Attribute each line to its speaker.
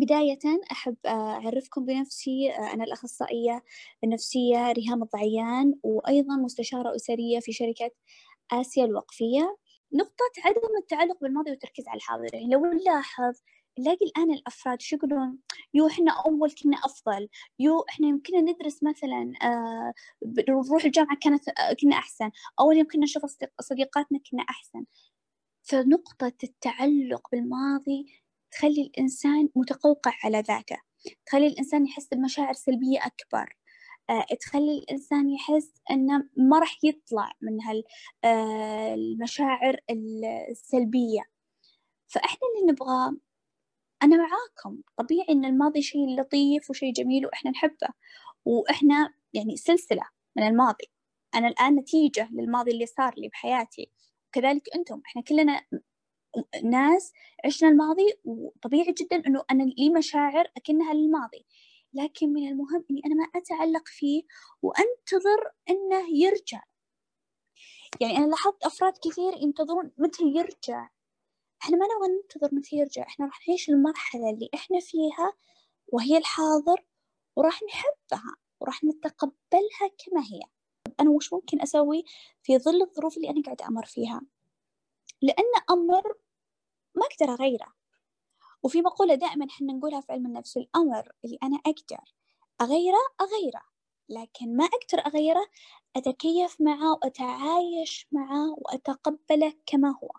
Speaker 1: بداية أحب أعرفكم بنفسي أنا الأخصائية النفسية ريهام الضعيان وأيضا مستشارة أسرية في شركة آسيا الوقفية. نقطة عدم التعلق بالماضي والتركيز على الحاضر. يعني لو نلاحظ نلاقي الآن الأفراد شو يقولون؟ يو إحنا أول كنا أفضل. يو إحنا يمكننا ندرس مثلا آه نروح الجامعة كانت آه كنا أحسن. أول يوم كنا نشوف صديقاتنا كنا أحسن. فنقطة التعلق بالماضي تخلي الإنسان متقوقع على ذاته تخلي الإنسان يحس بمشاعر سلبية أكبر آه، تخلي الإنسان يحس أنه ما راح يطلع من هالمشاعر آه، السلبية. فإحنا اللي نبغاه أنا معاكم. طبيعي إن الماضي شيء لطيف وشيء جميل وإحنا نحبه وإحنا يعني سلسلة من الماضي. أنا الآن نتيجة للماضي اللي صار لي بحياتي. وكذلك أنتم. إحنا كلنا ناس عشنا الماضي وطبيعي جدا إنه أنا لي مشاعر أكنها للماضي. لكن من المهم إني أنا ما أتعلق فيه وأنتظر إنه يرجع. يعني أنا لاحظت أفراد كثير ينتظرون متى يرجع. إحنا ما نبغى ننتظر متى يرجع إحنا راح نعيش المرحلة اللي إحنا فيها وهي الحاضر وراح نحبها وراح نتقبلها كما هي. أنا وش ممكن أسوي في ظل الظروف اللي أنا قاعدة أمر فيها؟ لأن أمر ما أقدر أغيره. وفي مقولة دائما إحنا نقولها في علم النفس الأمر اللي أنا أقدر أغيره أغيره لكن ما أقدر أغيره أتكيف معه وأتعايش معه وأتقبله كما هو.